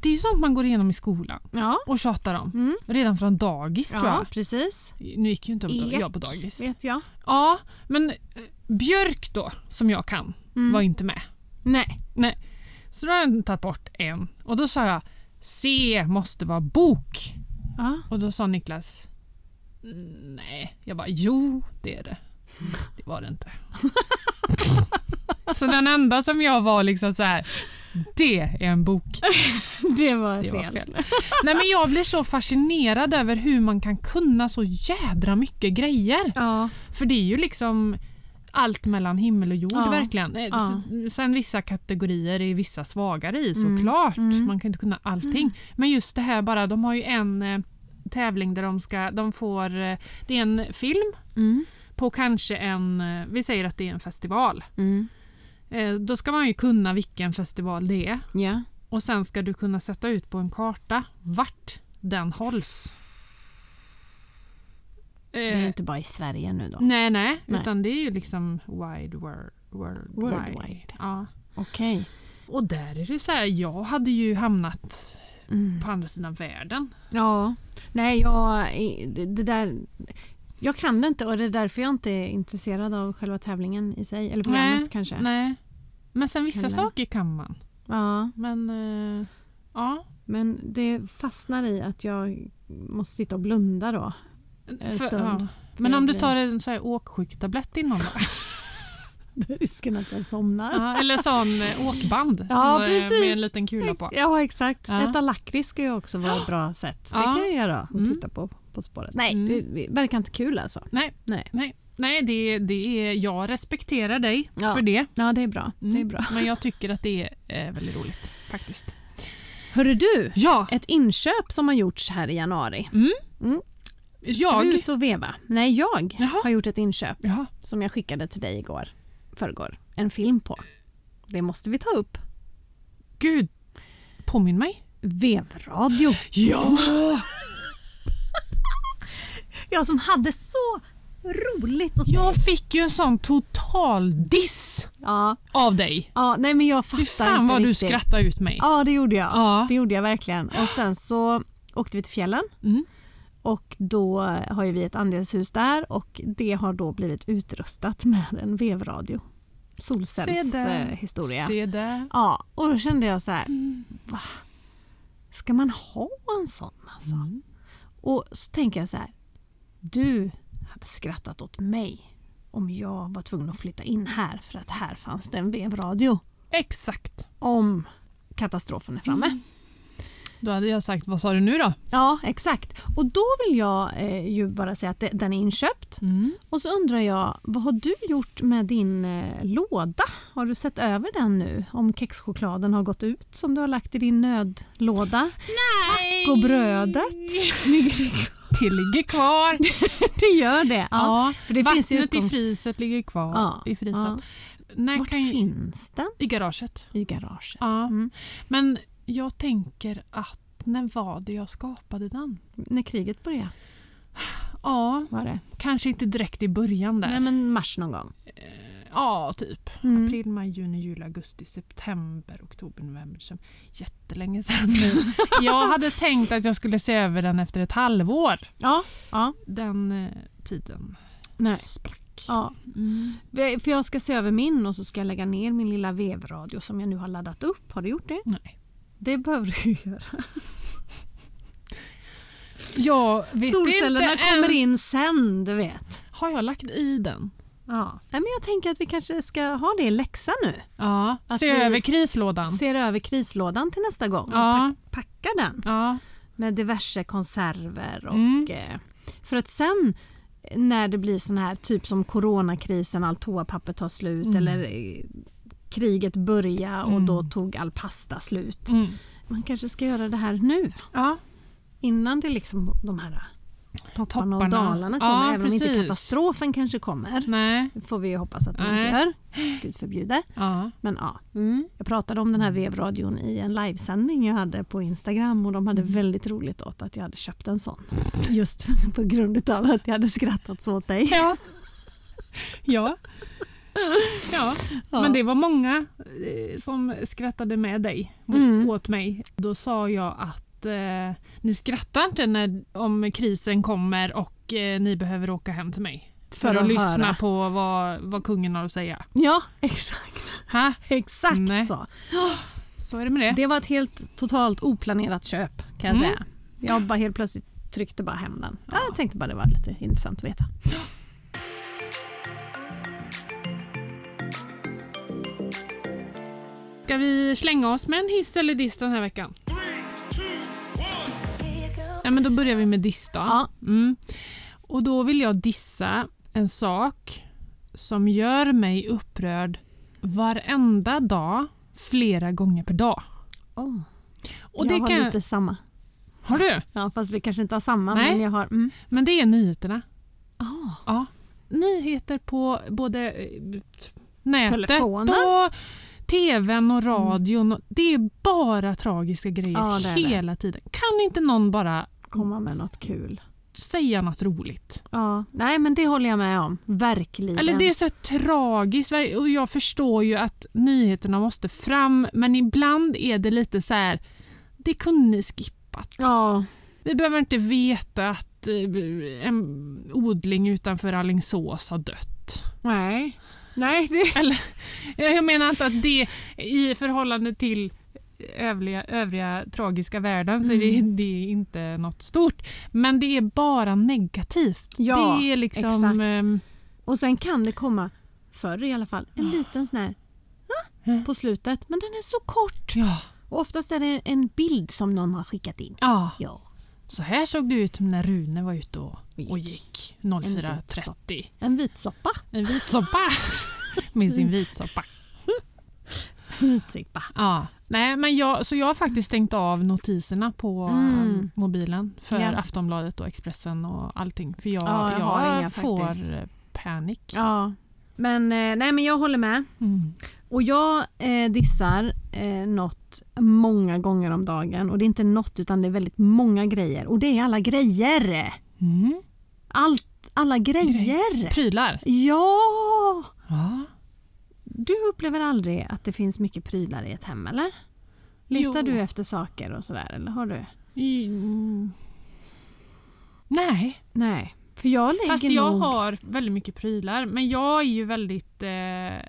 Det är ju sånt man går igenom i skolan Ja. och tjatar om. Mm. Redan från dagis tror ja, jag. precis. Nu gick ju inte Ek, jag på dagis. vet jag. Ja, men eh, björk då, som jag kan, Mm. var inte med. Nej. Nej. Så då har jag tagit bort en. Och då sa jag C måste vara bok. Ja. Och då sa Niklas "Mm, Nej. Jag bara jo det är det. Det var det inte. [LAUGHS] så den enda som jag var liksom så här. Det är en bok. [LAUGHS] Det var Det var fel. fel. Nej men jag blir så fascinerad över hur man kan kunna så jädra mycket grejer. Ja. För det är ju liksom allt mellan himmel och jord Ja. verkligen. Eh, Ja. Sen vissa kategorier är vissa svagare i Mm. såklart. Mm. Man kan inte kunna allting. Men just det här bara, de har ju en eh, tävling där de ska, de får, eh, det är en film Mm. på kanske en, vi säger att det är en festival. Mm. Eh, Då ska man ju kunna vilken festival det är. Ja. Och sen ska du kunna sätta ut på en karta vart den hålls. Det är Eh, inte bara i Sverige nu då. Nej, nej, Nej. utan det är ju liksom wide world, worldwide. Worldwide. Ja. Okej. Och där är det så här, jag hade ju hamnat Mm. på andra sidan världen. Ja. Nej, jag, det där... Jag kan det inte och det är därför jag inte är intresserad av själva tävlingen i sig. Eller programmet Nej, kanske. Nej. Men sen vissa Heller. saker kan man. Ja. Men eh, ja. Men det fastnar i att jag måste sitta och blunda då. En För- stund. ja. Men om du tar en så här åksjuktablett innan då? [LAUGHS] Risken att jag somnar. ja, eller sån eh, åkband Ja, som, eh, precis. med en liten kula på. Ja exakt. Ja. Äta lakrits ska ju också vara ett bra sätt. Det kan jag göra och Mm. titta på På spåret. Nej, Mm. det, verkar inte kul alltså. Nej, Nej. nej, nej det, det är, jag respekterar dig Ja. för det. Ja det är bra. Mm. Det är bra. Men jag tycker att det är eh, väldigt roligt faktiskt. Hörru du, Ja, ett inköp som har gjorts här i januari. mm. Mm. Ska jag. du ut och veva? Nej, jag Jaha. har gjort ett inköp Jaha. som jag skickade till dig igår. Förrgår. En film på. Det måste vi ta upp. Gud, påminn mig. Vevradio. Ja! Jag som hade så roligt åt Jag dig. fick ju en sån total diss Ja, av dig. ja, nej men jag Fy fattar fan inte vad du riktigt. skrattade ut mig. Ja, det gjorde jag. Ja. Det gjorde jag verkligen. Och sen så åkte vi till fjällen Mm. och då har ju vi ett andelshus där och det har då blivit utrustat med en vevradio. Solcellshistoria. Se där. Ja, och då kände jag så här, Mm. ska man ha en sån alltså? Mm. Och så tänker jag så här, du hade skrattat åt mig om jag var tvungen att flytta in här för att här fanns det en vevradio Exakt. om katastrofen är framme. Mm. Då hade jag sagt, vad sa du nu då? Ja, exakt. Och då vill jag eh, ju bara säga att det, den är inköpt. Mm. Och så undrar jag, vad har du gjort med din eh, låda? Har du sett över den nu? Om kexchokladen har gått ut som du har lagt i din nödlåda? Nej! Och brödet? [LAUGHS] [LAUGHS] Det ligger kvar. [LAUGHS] det gör det. Ja. Ja, för det finns vattnet i utgångs- friset ligger kvar Ja, i frysen. ja. Vart ju- finns den? I garaget. I garaget. Ja. Mm. Men jag tänker att när var det jag skapade den? När kriget började Ja, var det. kanske inte direkt i början där. Nej men mars någon gång. Ja, typ. Mm. April, maj, juni, juli, augusti, september, oktober, november. december. Jättelänge sedan nu. [LAUGHS] Jag hade tänkt att jag skulle se över den efter ett halvår. Ja. ja. Den eh, tiden Nej. sprack. Ja. Mm. För jag ska se över min och så ska jag lägga ner min lilla vevradio som jag nu har laddat upp. Har du gjort det? Nej. Det behöver du göra. Jag vet Solcellerna inte kommer ens... in sen, du vet. Har jag lagt i den? Ja. Men jag tänker att vi kanske ska ha det i läxa nu. Ja. Att Se över krislådan. Ser över krislådan till nästa gång. Ja. Och pack- packar den Ja. med diverse konserver. Och, Mm. eh, för att sen när det blir sån här typ som coronakrisen, allt toapapper tar slut Mm. eller eh, kriget börjar och Mm. då tog all pasta slut. Mm. Man kanske ska göra det här nu ja. innan det liksom de här topparna, och dalarna Ja, kommer. även om inte precis. katastrofen kanske kommer. Nej. Det får vi hoppas att de Nej. inte gör. Gud förbjude. Ja. Men ja, Mm. jag pratade om den här vevradion i en livesändning jag hade på Instagram och de hade Mm. väldigt roligt åt att jag hade köpt en sån. Just [LAUGHS] på grund av att jag hade skrattat så åt dig. Ja. ja. Ja, Ja. men det var många eh, som skrattade med dig Mm. åt mig. Då sa jag att eh, ni skrattar inte när, om krisen kommer och eh, ni behöver åka hem till mig. För, att, lyssna höra. på vad, vad kungen har att säga. Ja, [LAUGHS] exakt. Ha? Exakt Nej. så. Så är det med det. Det var ett helt totalt oplanerat köp kan jag Mm. säga. Jag bara helt plötsligt tryckte bara hem den. Ja. Jag tänkte bara det var lite intressant att veta. Ska vi slänga oss med en hiss eller diss den här veckan? Ja, men då börjar vi med diss då. Ja. Mm. Och då vill jag dissa en sak som gör mig upprörd varenda dag, flera gånger per dag. Oh. Och jag det har kan... lite samma. Har du? Ja, fast vi kanske inte har samma. Nej. Men jag har... Mm. Men det är nyheterna. Ah. Ja. Nyheter på både eh, nätet Telefonen. och tvn och radion. Det är bara tragiska grejer Ja, det det. hela tiden. Kan inte någon bara Komma med något kul. säga något roligt? Ja, nej men det håller jag med om. Verkligen. Eller det är så tragiskt och jag förstår ju att nyheterna måste fram men ibland är det lite så här. Det kunde ni skippat. Ja, Vi behöver inte veta att eh, en odling utanför Alingsås har dött. nej. Nej, det... Eller, [LAUGHS] jag menar inte att det i förhållande till övriga, övriga tragiska världen så är det, Mm. det är inte något stort. Men det är bara negativt. Ja, det är liksom... exakt. ehm, Och sen kan det komma, förr i alla fall, en liten sån här Mm. på slutet. Men den är så kort. ja, Och oftast är det en bild som någon har skickat in. ja, Ja. så här såg det ut när Rune var ute och, Gick. och gick vit 04.30. En vitsoppa. En vitsoppa [LAUGHS] med sin vitsoppa. Vitsoppa. Ja. Nej, men jag, så jag har faktiskt stängt av notiserna på Mm. eh, mobilen för Ja. Aftonbladet och Expressen och allting. För jag, Ja, jag jag, har inga får faktiskt. eh, panik. Ja. Men, eh, nej, men jag håller med. Mm. Och jag eh, dissar eh, något många gånger om dagen. Och det är inte något utan det är väldigt många grejer. Och det är alla grejer. Mm. Allt, alla grejer. Prylar. Ja! Ja. Du upplever aldrig att det finns mycket prylar i ett hem eller? Letar Jo. du efter saker och sådär eller har du? Mm. Nej, Nej, för jag lägger fast jag nog... har väldigt mycket prylar. Men jag är ju väldigt eh, eh,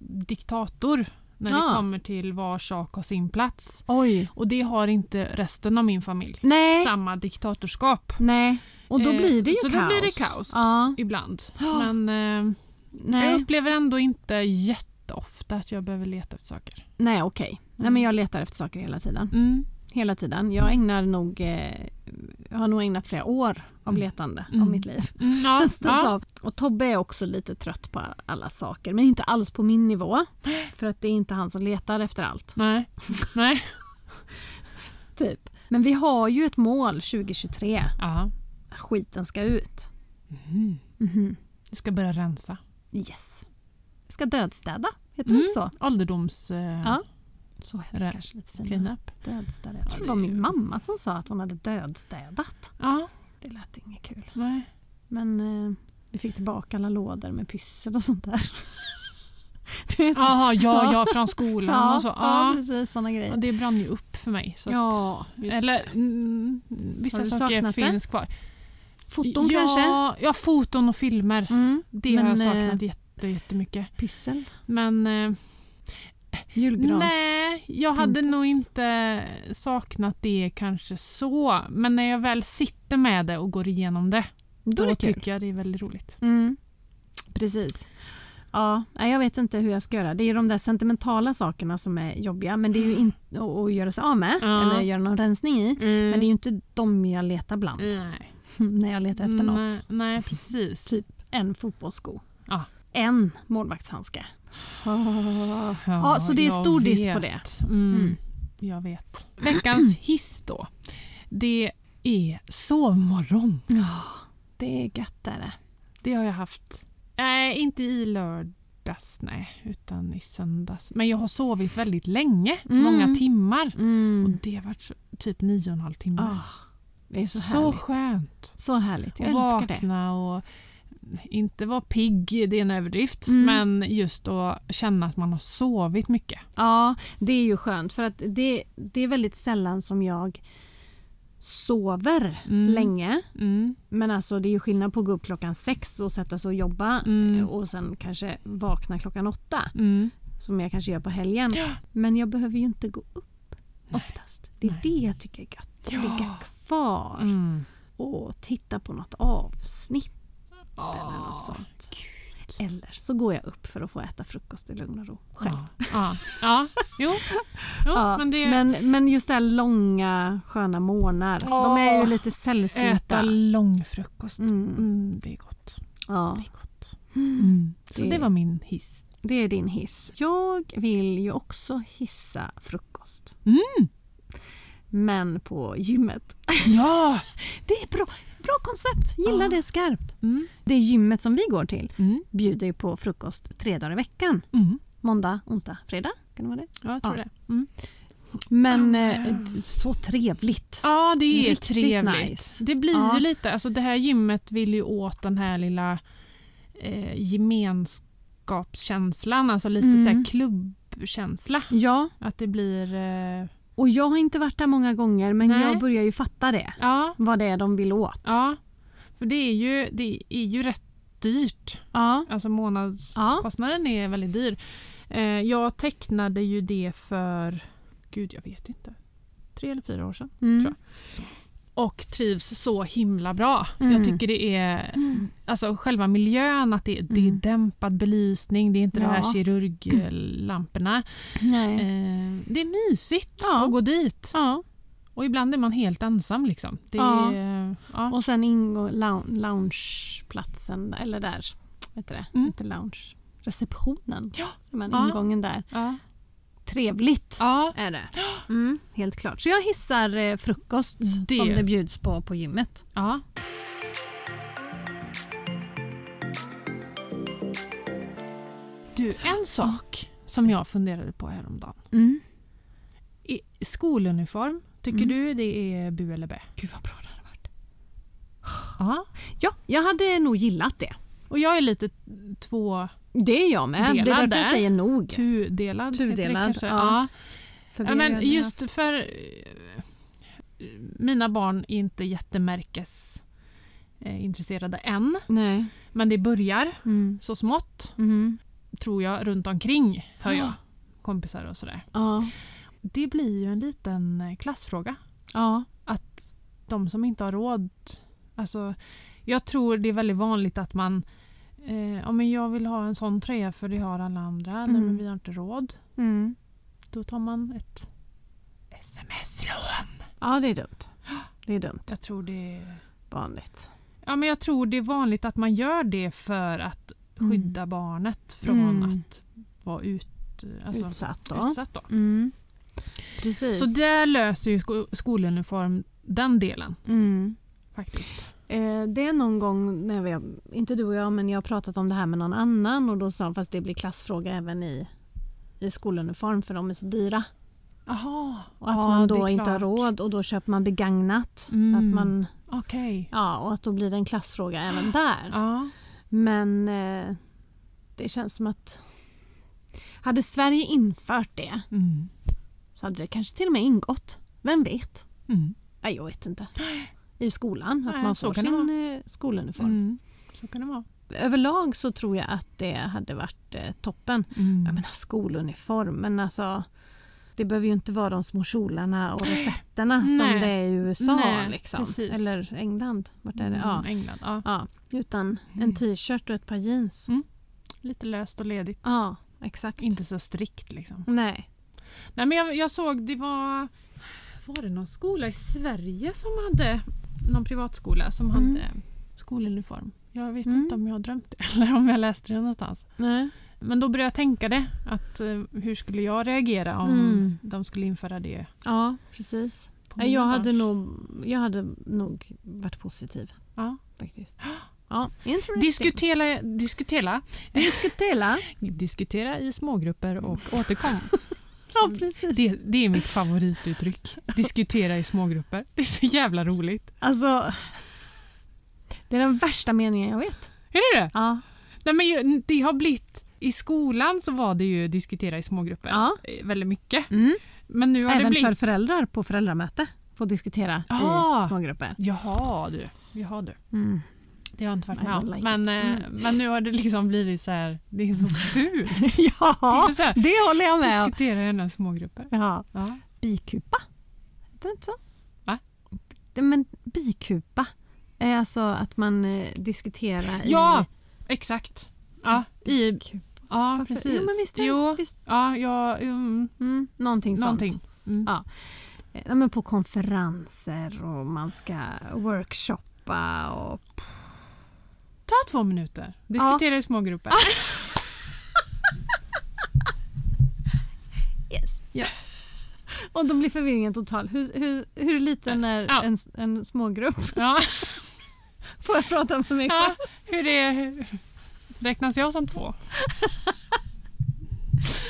diktator när Ja. det kommer till var sak har sin plats. Oj. Och det har inte resten av min familj. Nej, Samma diktatorskap nej. Och då Eh, blir det ju så kaos. då blir det kaos. Ja, ibland. Ja. Men eh, jag nej, upplever ändå inte jätteofta att jag behöver leta efter saker. nej okej. Nej men jag letar efter saker hela tiden. Mm. Hela tiden. Jag ägnar nog, eh, jag har nog ägnat flera år av Mm. letande av Mm. mitt liv. Mm, ja, [LAUGHS] ja. Och Tobbe är också lite trött på alla saker men inte alls på min nivå. [GASPS] För att det är inte han som letar efter allt. Nej. [LAUGHS] Nej. Typ. Men vi har ju ett mål 2023. Ja. Skiten ska ut. Mm. Mhm. Vi ska börja rensa. Yes. Ska dödstäda, heter Mm. det inte så? Ålderdoms... Eh, Ja. Så heter det kanske lite finare. Dödstäda. Jag tror Ja, det var min mamma som sa att hon hade dödstädat. Ja. Det lät inget kul. Nej. Men eh, vi fick tillbaka alla lådor med pyssel och sånt där. [LAUGHS] Jaha, ja, ja, från skolan ja, och så. ja, Ja. precis sådana Och grejer. det brann ju upp för mig. Så att, Ja, eller det. mm, Har vissa du saker saknat det? finns kvar. Foton ja, kanske? Ja, foton och filmer. Mm. Det har Men, jag saknat eh, jätte, jättemycket. Pyssel? Men eh, Julgrans... nej, jag hade pyntet. nog inte saknat det kanske så. Men när jag väl sitter med det och går igenom det, Då då det kul. tycker jag det är väldigt roligt. Mm. Precis. Ja, jag vet inte hur jag ska göra. Det är de där sentimentala sakerna som är jobbiga men det är ju inte att göra sig av med Ja. eller göra någon rensning i. Men det är ju inte de jag letar bland Nej. [LAUGHS] när jag letar efter nej, något. nej, precis. [LAUGHS] Typ en fotbollssko. Ja. En målvaktshandske. Ja, så det är stor diss på det. Mm, Mm. Jag vet. Veckans [CLEARS THROAT] hiss då. Det är sovmorgon. Ja, det är gött är det. Det har jag haft. Nej, inte i lördags nej, utan i söndags. Men jag har sovit väldigt länge, Mm. många timmar. Och Mm. det har varit typ nio och en halv timme. Ah, det är så, så härligt. skönt. Så härligt. Jag att älskar det. vakna och inte vara pigg, det är en överdrift. Mm. Men just att känna att man har sovit mycket. Ja, det är ju skönt för att det, det är väldigt sällan som jag sover Mm. länge. Mm. Men alltså det är ju skillnad på att gå upp klockan sex och sätta sig och jobba Mm. och sen kanske vakna klockan åtta Mm. som jag kanske gör på helgen. Ja. Men jag behöver ju inte gå upp oftast. Det är Nej. det jag tycker är gött. Ja. ligga kvar Mm. och titta på något avsnitt eller något sånt. Eller så går jag upp för att få äta frukost i lugn och ro själv. Ja. Ja. ja. Jo. jo Ja, men det... men, men just det här långa sköna morgnar, de är ju lite sällsynta. Äta långfrukost. Mm. Mm, det är gott. Ja, Det är gott. Mm. Så Det- det var min hiss. det är din hiss. Jag vill ju också hissa frukost. Mm. Men på gymmet. Ja! [LAUGHS] Det är bra, bra koncept, gillar Ja. det skarpt. Mm. Det gymmet som vi går till Mm. bjuder ju på frukost tre dagar i veckan. Mm. Måndag, onsdag, fredag. Kan det vara det? Ja, jag tror Ja. det. Mm. Men eh, så trevligt. Ja, det är Riktigt trevligt. nice. Det blir Ja. ju lite, alltså det här gymmet vill ju åt den här lilla eh, gemenskapskänslan, alltså lite Mm. så här klubbkänsla. Ja, Att det blir... Eh, och jag har inte varit där många gånger men Nej. jag börjar ju fatta det. ja, Vad det är de vill åt. ja. För det är ju, det är ju rätt dyrt. Ja. Alltså månadskostnaden är väldigt dyr. Eh, jag tecknade ju det för, gud jag vet inte, tre eller fyra år sedan. Mm. tror Och trivs så himla bra. Mm. Jag tycker det är, alltså själva miljön, att det, det är Mm. dämpad belysning, det är inte det här Ja. kirurglamporna. Nej. Eh, det är mysigt Ja. att gå dit. Ja. Och ibland är man helt ensam liksom. Det Ja. är, ja. Och sen ingå lou- loungeplatsen, eller där, heter det? Mm. Inte lounge. Receptionen. Ja. Man, Ja. Ingången där. Trevligt ja. är det. Mm, helt klart. Så jag hissar eh, frukost Det- som det bjuds på på gymmet. ja. Du, en sak som jag funderade på häromdagen. Mm. I skoluniform, tycker Mm. du det är bu eller bä? Gud vad bra det hade varit. Ja. Ja, jag hade nog gillat det. Och jag är lite två Det är jag med. det är därför jag säger nog. tudelad. Tudelad, ja. Ja. Ja, men just för eh, mina barn är inte jättemärkes eh, intresserade än. Nej. Men det börjar Mm. så smått, Mm. tror jag, runt omkring hör jag. Kompisar och sådär. Ja. Det blir ju en liten eh, klassfråga. Ja. De som inte har råd. Alltså, jag tror det är väldigt vanligt att man eh, ja, men jag vill ha en sån tröja för det har alla andra. Nej, Mm. men vi har inte råd. Mm. Då tar man ett sms-lån. ja, det är dumt. Det är dumt. Jag tror det är Vanligt. Ja, men jag tror det är vanligt att man gör det för att skydda barnet från Mm. att vara ut, alltså, Utsatt då. utsatt. Då. Mm. Precis. Så där löser ju sko- skoluniform den delen mm. faktiskt. Eh, det är någon gång, när vi, inte du och jag, men jag har pratat om det här med någon annan och då sa de fast det blir klassfråga även i, i skoluniform för de är så dyra. Jaha. Och att ja, man då inte har råd och då köper man begagnat. Mm. Att man, Okej. ja, och att då blir det en klassfråga även där. Ja. Men eh, det känns som att hade Sverige infört det Mm. så hade det kanske till och med ingått. Vem vet? Mm. Nej, jag vet inte. [GASPS] [LAUGHS] I skolan, att Nej, man så får sin eh, skoluniform. Mm. Så kan det vara. Överlag så tror jag att det hade varit eh, toppen. Mm. Jag menar skoluniform, men alltså det behöver ju inte vara de små kjolarna och rosetterna som det är i USA Nej, liksom. Eller England. Vart är det? Ja. Mm, England. Ja. ja. Utan en Mm. t-shirt och ett par jeans. Lite löst och ledigt. Ja, exakt. Inte så strikt liksom. Nej. Nej, men jag, jag såg det var... Var det någon skola i Sverige som hade... Någon privatskola som Mm. hade skoluniform. Jag vet Mm. inte om jag har drömt det [LAUGHS] eller om jag läste det någonstans. Nej. Men då började jag tänka det. Att, eh, hur skulle jag reagera om Mm. de skulle införa det Ja, precis. Jag hade, nog, jag hade nog varit positiv Ja. faktiskt. [GASPS] Ja. Diskutera, diskutera, Diskutera. [LAUGHS] diskutera i smågrupper och återkom. [LAUGHS] Ja, precis. Det, det är mitt favorituttryck. Diskutera i smågrupper. Det är så jävla roligt. Alltså, det är den värsta meningen jag vet. Är det det? Ja. Nej, men det har blivit... I skolan så var det ju diskutera i smågrupper Ja. eh, väldigt mycket. Mm. Men nu har det Även blivit... för föräldrar på föräldramöte får diskutera Ah. i smågrupper. Jaha du. Jaha du. Mm. Det har jag inte varit med om. like men, Mm. men nu har det liksom blivit så här. Det är så [LAUGHS] fult. ja, Det här, det håller jag med om. Diskutera i några smågrupper. Ja. Ja. Bikupa, heter det inte så? Va? Men bikupa är alltså att man eh, diskuterar Ja, i... exakt. Ja, i, Bikupa. ja Varför? precis. Jo, men visst jo, visst. ja, ja, mm, Mm, någonting, någonting. sånt. Mm. Ja. Ja, men på konferenser och man ska workshoppa och... Ta två minuter. Diskutera i smågrupper. [LAUGHS] Yes. Ja. och då blir förvirringen total. Hur, hur, hur liten är Ja. en, en smågrupp? Ja, [LAUGHS] Får jag prata med mig själv? ja, hur är... Hur, räknas jag som två? [LAUGHS]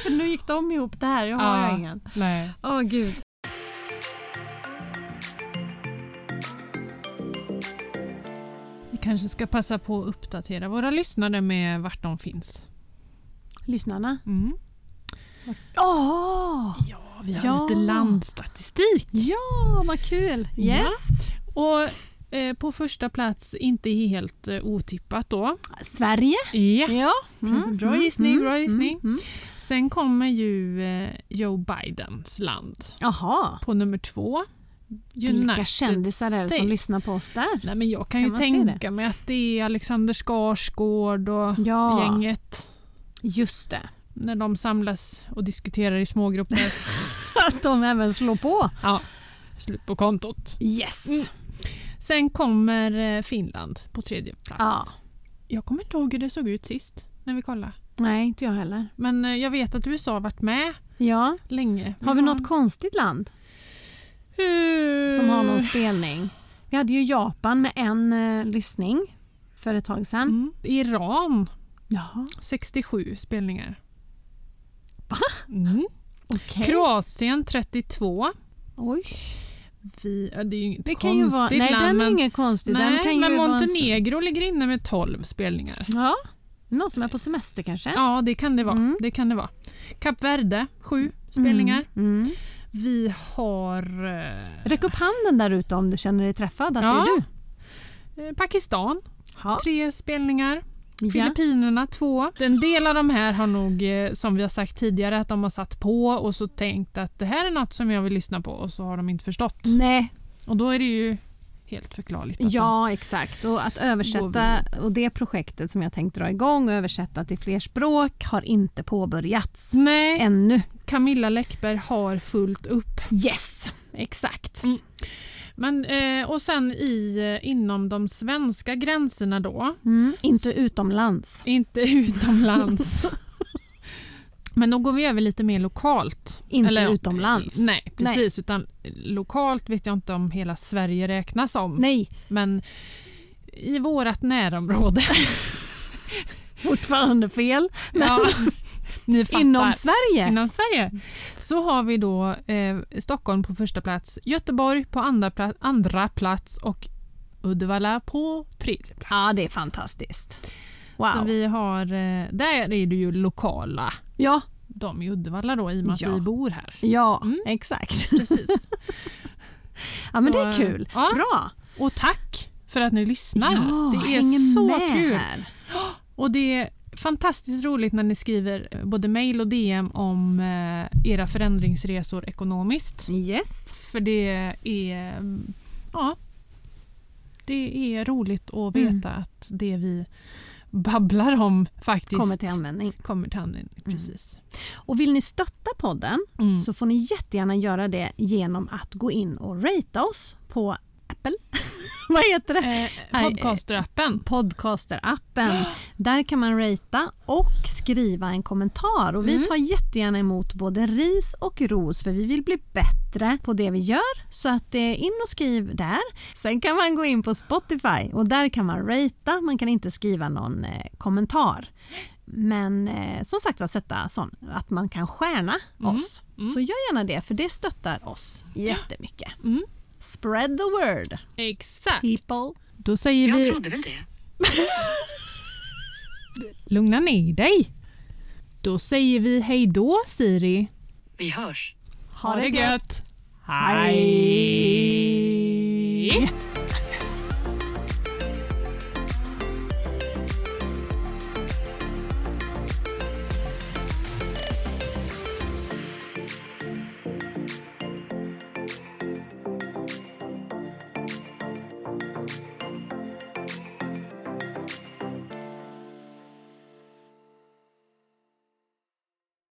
För nu gick de ihop det här, jag har Ja. jag ingen. Nej. Åh gud. Kanske ska passa på att uppdatera våra lyssnare med vart de finns. Lyssnarna. Mm. Åh! Ja, vi har Ja. lite landstatistik. Ja, vad kul! Yes! Och eh, på första plats, inte helt eh, otippat då. Sverige. Ja. Ja. Precis, bra gissning, bra gissning. mm. Sen kommer ju eh, Joe Bidens land Jaha. på nummer två. Vilka kändisar är det som lyssnar på oss där? Nej, men jag kan, Kan ju tänka mig att det är Alexander Skarsgård och Ja, gänget just det. när de samlas och diskuterar i smågrupper. [LAUGHS] Att de även slår på. ja, slut på kontot. Yes! Mm. Sen kommer eh, Finland på tredje plats. Ja. Jag kommer inte ihåg hur det såg ut sist när vi kollade. Nej, inte jag heller. Men eh, jag vet att USA har varit med Ja. länge. Har vi något konstigt land Som har någon spelning? Vi hade ju Japan med en eh, lyssning för ett tag sedan. Mm. Iran, Jaha, 67 spelningar. Va? Mm. okej. Kroatien 32. Oj. Vi, det är ju inget Det konstigt kan ju vara, nej land, den är men, ingen konstig. den nej, kan men Montenegro ligger inne med 12 spelningar. Ja, någon som är på semester kanske? Ja, det kan det vara. Mm. Det kan det vara. Kap Verde, 7 spelningar. Mm. Mm. Vi har eh, Räck upp handen där ute om du känner dig träffad att Ja. det är du. eh, Pakistan, Ja. tre spelningar. Ja. Filippinerna två. En del av de här har nog, eh, som vi har sagt tidigare, att de har satt på och så tänkt att det här är något som jag vill lyssna på och så har de inte förstått. Nej, Och då är det ju helt förklarligt. Ja exakt. Och att översätta och det projektet som jag tänkt dra igång och översätta till fler språk har inte påbörjats Nej, ännu. Camilla Läckberg har fullt upp. Yes, exakt. Men, eh, och sen i, eh, inom de svenska gränserna då, Mm. Inte utomlands. inte [LAUGHS] utomlands. Men då går vi över lite mer lokalt. Inte Eller, utomlands. Nej, precis. Utan lokalt vet jag inte om hela Sverige räknas som. Nej, Men i vårt närområde. [LAUGHS] fortfarande fel. ja, [LAUGHS] ni fattar. Inom Sverige. Inom Sverige. Så har vi då eh, Stockholm på första plats, Göteborg på andra, pla- andra plats och Uddevalla på tredje plats. Ja, det är fantastiskt. Wow. Så vi har, eh, där är det ju lokala, Ja, de i Uddevalla då i och med att Ja. vi bor här. ja Mm. exakt. Precis. [LAUGHS] Ja, men Så, det är kul. ja. Bra. Och tack för att ni lyssnar. Ja, det är så med kul. [GASPS] Och det är fantastiskt roligt när ni skriver eh, både mail och DM om eh, era förändringsresor ekonomiskt. Yes. För det är, mm, ja, det är roligt att veta Mm. att det vi babblar om faktiskt Kommer till användning. kommer till användning. Precis. Och vill ni stötta podden Mm. så får ni jättegärna göra det genom att gå in och ratea oss på Apple. [LAUGHS] Vad heter det? Eh, Podcasterappen. Podcaster-appen. Där kan man ratea och skriva en kommentar. Och vi Mm. tar jättegärna emot både ris och ros för vi vill bli bättre på det vi gör. Så att eh, in och skriv där. Sen kan man gå in på Spotify och där kan man ratea. Man kan inte skriva någon eh, kommentar. Men eh, som sagt var sätta sån att man kan stjärna Mm. oss. Mm. Så gör gärna det för det stöttar oss jättemycket. Mm. Spread the word Exakt. people. Då säger Jag vi trodde väl det. [LAUGHS] lugna ner dig. Då säger vi hej då Siri. Vi hörs. Ha det gött! Hej!